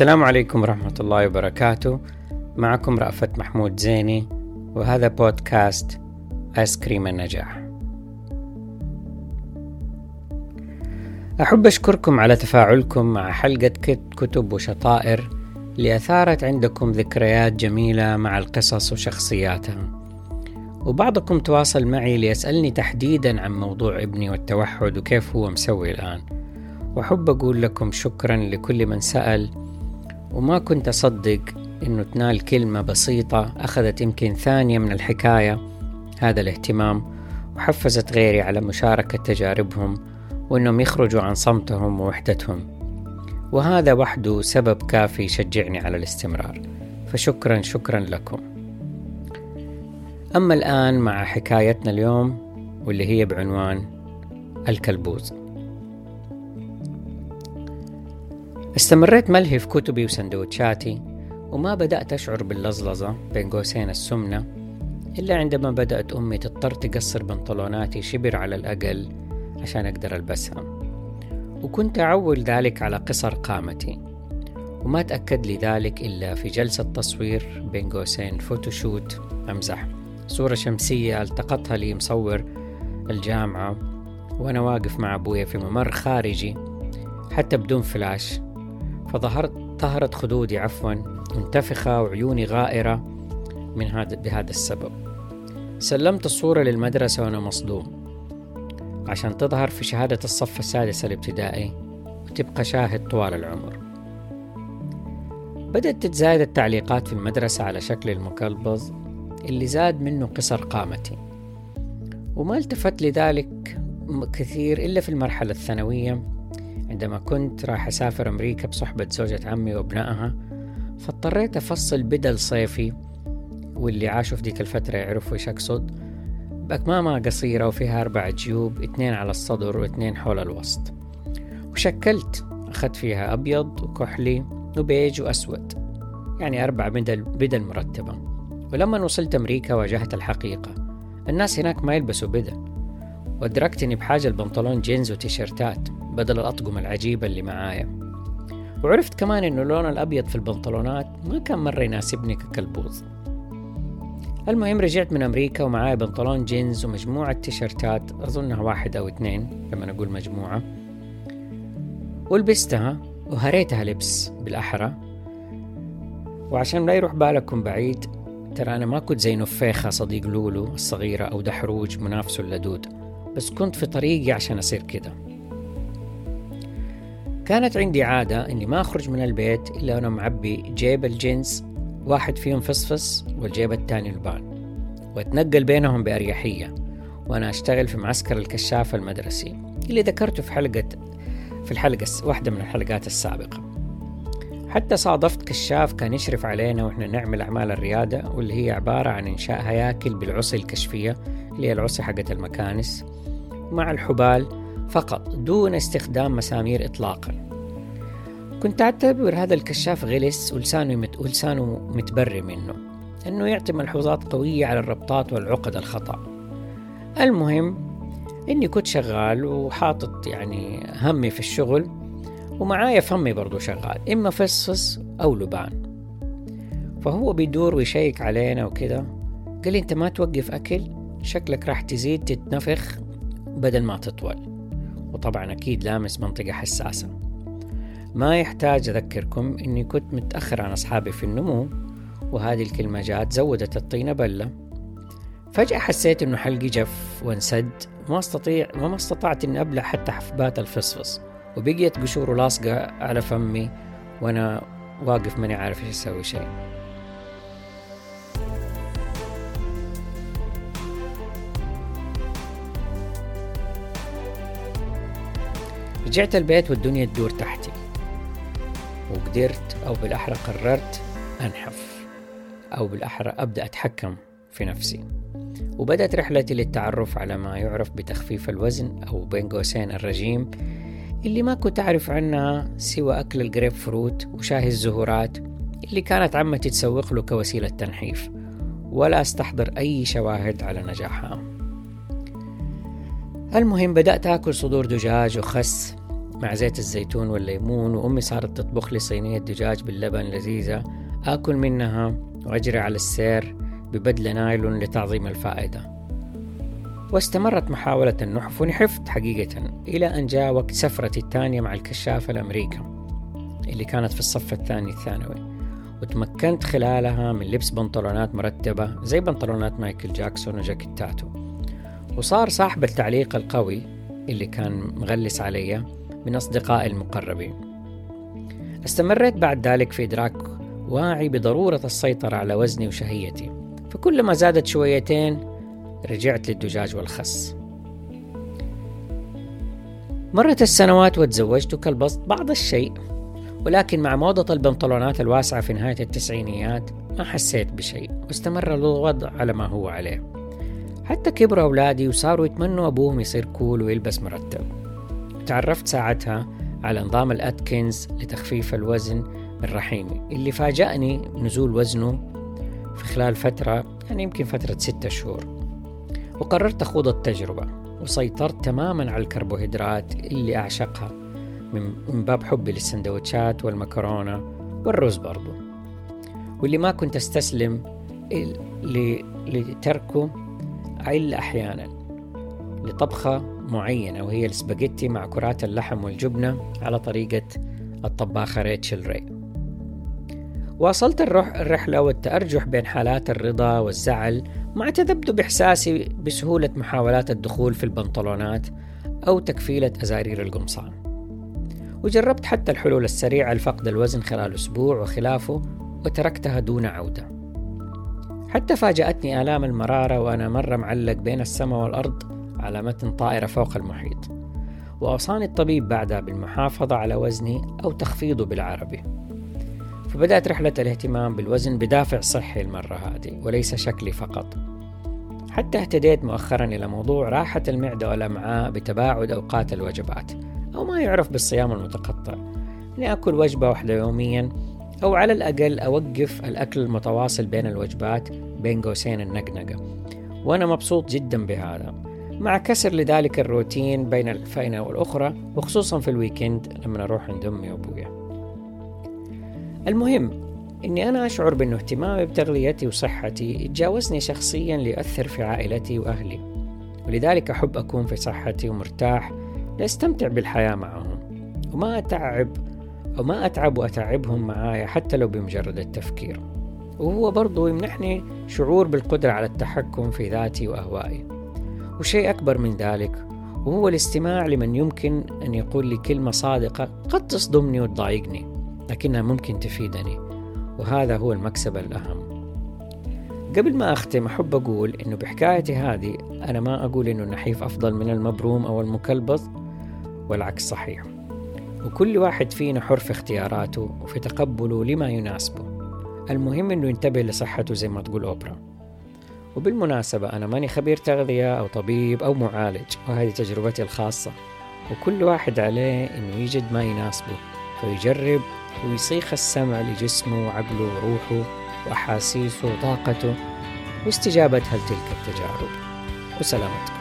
السلام عليكم ورحمة الله وبركاته. معكم رأفت محمود زيني وهذا بودكاست آيس كريم النجاح. أحب أشكركم على تفاعلكم مع حلقة كتب وشطائر اللي أثارت عندكم ذكريات جميلة مع القصص وشخصياتها. وبعضكم تواصل معي ليسألني تحديدا عن موضوع ابني والتوحد وكيف هو مسوي الآن. وأحب أقول لكم شكرا لكل من سأل وما كنت أصدق إنه تنال كلمة بسيطة أخذت يمكن ثانية من الحكاية. هذا الاهتمام وحفزت غيري على مشاركة تجاربهم وإنهم يخرجوا عن صمتهم ووحدتهم. وهذا وحده سبب كافي يشجعني على الاستمرار. فشكرا شكرا لكم. أما الآن مع حكايتنا اليوم واللي هي بعنوان الكلبوز. استمريت ملهي في كتبي وسندوتشاتي وما بدأت أشعر باللزلزة بين قوسين السمنة إلا عندما بدأت أمي تضطر تقصر بنطلوناتي شبر على الأقل عشان أقدر ألبسها. وكنت أعول ذلك على قصر قامتي وما تأكد لي ذلك إلا في جلسة تصوير بين قوسين فوتوشوت أمزح. صورة شمسية التقطها لي مصور الجامعة وأنا واقف مع أبويا في ممر خارجي حتى بدون فلاش. فظهرت طهرت خدودي عفوا منتفخة وعيوني غائرة من هذا بهذا السبب. سلمت الصورة للمدرسة وأنا مصدوم. عشان تظهر في شهادة الصف السادس الابتدائي وتبقى شاهد طوال العمر. بدأت تتزايد التعليقات في المدرسة على شكل المكلبز اللي زاد منه قصر قامتي. وما التفت لذلك كثير إلا في المرحلة الثانوية عندما كنت راح أسافر أمريكا بصحبة زوجة عمي وأبنائها فاضطريت أفصل بدل صيفي واللي عاشوا في ديك الفترة يعرفوا إيش أقصد. بأكمامة قصيرة وفيها أربع جيوب اثنين على الصدر واثنين حول الوسط. وشكلت أخذت فيها أبيض وكحلي وبيج وأسود يعني أربع بدل, بدل مرتبة. ولما وصلت أمريكا واجهت الحقيقة. الناس هناك ما يلبسوا بدل. وأدركت إني بحاجة لبنطلون جينز وتيشيرتات. بدل الأطقم العجيبة اللي معايا. وعرفت كمان إنه اللون الأبيض في البنطلونات ما كان مرة يناسبني ككلبوظ. المهم رجعت من أمريكا ومعاي بنطلون جينز ومجموعة تيشيرتات أظنها واحد أو اثنين لما نقول مجموعة. ولبستها وهريتها لبس بالأحرى. وعشان لا يروح بالكم بعيد ترى أنا ما كنت زي نفيخة صديق لولو الصغيرة أو دحروج منافسه اللدود. بس كنت في طريقي عشان أصير كده. كانت عندي عادة إني ما أخرج من البيت إلا وأنا معبي جيب الجنس واحد فيهم فصفص والجيب التاني لبان وأتنقل بينهم بأريحية وأنا أشتغل في معسكر الكشاف المدرسي اللي ذكرته في حلقة في الحلقة واحدة من الحلقات السابقة. حتى صادفت كشاف كان يشرف علينا وإحنا نعمل أعمال الريادة واللي هي عبارة عن إنشاء هياكل بالعصي الكشفية اللي هي العصي حقت المكانس مع الحبال فقط دون استخدام مسامير إطلاقا. كنت أعتبر هذا الكشاف غلس ولسانه, مت... ولسانه متبري منه أنه يعطي ملحوظات قوية على الربطات والعقد الخطأ. المهم إني كنت شغال وحاطط يعني همي في الشغل ومعايا فمي برضو شغال إما فصفص أو لبان. فهو بيدور ويشيك علينا وكده قال لي أنت ما توقف أكل؟ شكلك راح تزيد تتنفخ بدل ما تطول. وطبعا أكيد لامس منطقة حساسة ما يحتاج أذكركم أني كنت متأخر عن أصحابي في النمو وهذه الكلمة جات زودت الطينة بلة. فجأة حسيت أنه حلقي جف وانسد وما استطيع وما استطعت أني أبلع حتى حفبات الفصفص. وبقيت قشوره لاصقة على فمي وأنا واقف ماني عارف إيش أسوي شيء. رجعت البيت والدنيا تدور تحتي. وقدرت أو بالأحرى قررت أنحف أو بالأحرى أبدأ أتحكم في نفسي. وبدأت رحلتي للتعرف على ما يعرف بتخفيف الوزن أو بين قوسين الرجيم اللي ما كنت أعرف عنها سوى أكل الجريب فروت وشاهي الزهورات اللي كانت عمتي تسوق له كوسيلة تنحيف ولا أستحضر أي شواهد على نجاحها. المهم بدأت آكل صدور دجاج وخس مع زيت الزيتون والليمون وأمي صارت تطبخ لي صينية دجاج باللبن لذيذة. آكل منها وأجري على السير ببدلة نايلون لتعظيم الفائدة. واستمرت محاولة النحف ونحفت حقيقة إلى أن جاء وقت سفرتي الثانية مع الكشافة الأمريكا اللي كانت في الصف الثاني الثانوي. وتمكنت خلالها من لبس بنطلونات مرتبة زي بنطلونات مايكل جاكسون وجاكيتاته وصار صاحب التعليق القوي اللي كان مغلس علي من أصدقائي المقربين. استمريت بعد ذلك في إدراك واعي بضرورة السيطرة على وزني وشهيتي. فكلما زادت شويتين رجعت للدجاج والخس. مرت السنوات وتزوجت وكالبسط بعض الشيء ولكن مع موضة البنطلونات الواسعة في نهاية التسعينيات ما حسيت بشيء واستمر الوضع على ما هو عليه. حتى كبروا أولادي وصاروا يتمنوا أبوهم يصير كول ويلبس مرتب. تعرفت ساعتها على نظام الأتكنز لتخفيف الوزن من رحيمي اللي فاجأني نزول وزنه في خلال فترة يعني يمكن فترة ستة شهور. وقررت أخوض التجربة وسيطرت تماما على الكربوهيدرات اللي أعشقها من باب حبي للسندوتشات والمكرونة والرز برضو. واللي ما كنت أستسلم لتركه إلا أحيانا لطبخة معينة وهي السباجيتي مع كرات اللحم والجبنة على طريقة الطباخة ريتشل ري. واصلت الرحلة والتأرجح بين حالات الرضا والزعل مع تذبذب إحساسي بسهولة محاولات الدخول في البنطلونات أو تكفيلة أزارير القمصان. وجربت حتى الحلول السريعة لفقد الوزن خلال أسبوع وخلافه وتركتها دون عودة. حتى فاجأتني آلام المرارة وأنا مرة معلق بين السماء والأرض على متن طائرة فوق المحيط وأوصاني الطبيب بعدها بالمحافظة على وزني أو تخفيضه بالعربي. فبدأت رحلة الاهتمام بالوزن بدافع صحي المرة هذه وليس شكلي فقط. حتى اهتديت مؤخرا إلى موضوع راحة المعدة والأمعاء بتباعد أوقات الوجبات أو ما يعرف بالصيام المتقطع. إني أكل وجبة واحدة يوميا أو على الأقل أوقف الأكل المتواصل بين الوجبات بين قوسين النقنقة. وأنا مبسوط جدا بهذا. مع كسر لذلك الروتين بين الفينة والأخرى وخصوصا في الويكند لما أروح عند أمي وأبويا. المهم إني أنا أشعر بأنه اهتمامي بتغذيتي وصحتي يتجاوزني شخصيا ليؤثر في عائلتي وأهلي. ولذلك أحب أكون في صحتي ومرتاح لأستمتع بالحياة معهم وما أتعب أو ما أتعب وأتعبهم معايا حتى لو بمجرد التفكير. وهو برضو يمنحني شعور بالقدرة على التحكم في ذاتي وأهوائي. وشيء أكبر من ذلك وهو الاستماع لمن يمكن أن يقول لي كلمة صادقة قد تصدمني وتضايقني لكنها ممكن تفيدني وهذا هو المكسب الأهم. قبل ما أختم أحب أقول إنه بحكايتي هذه أنا ما أقول إنه النحيف أفضل من المبروم أو المكلبط والعكس صحيح. وكل واحد فينا حر في اختياراته وفي تقبله لما يناسبه. المهم إنه ينتبه لصحته زي ما تقول أوبرا. وبالمناسبة أنا ماني خبير تغذية أو طبيب أو معالج وهذه تجربتي الخاصة. وكل واحد عليه إنه يجد ما يناسبه فيجرب ويصيخ السمع لجسمه وعقله وروحه وأحاسيسه وطاقته واستجابتها لتلك التجارب. وسلامتكم.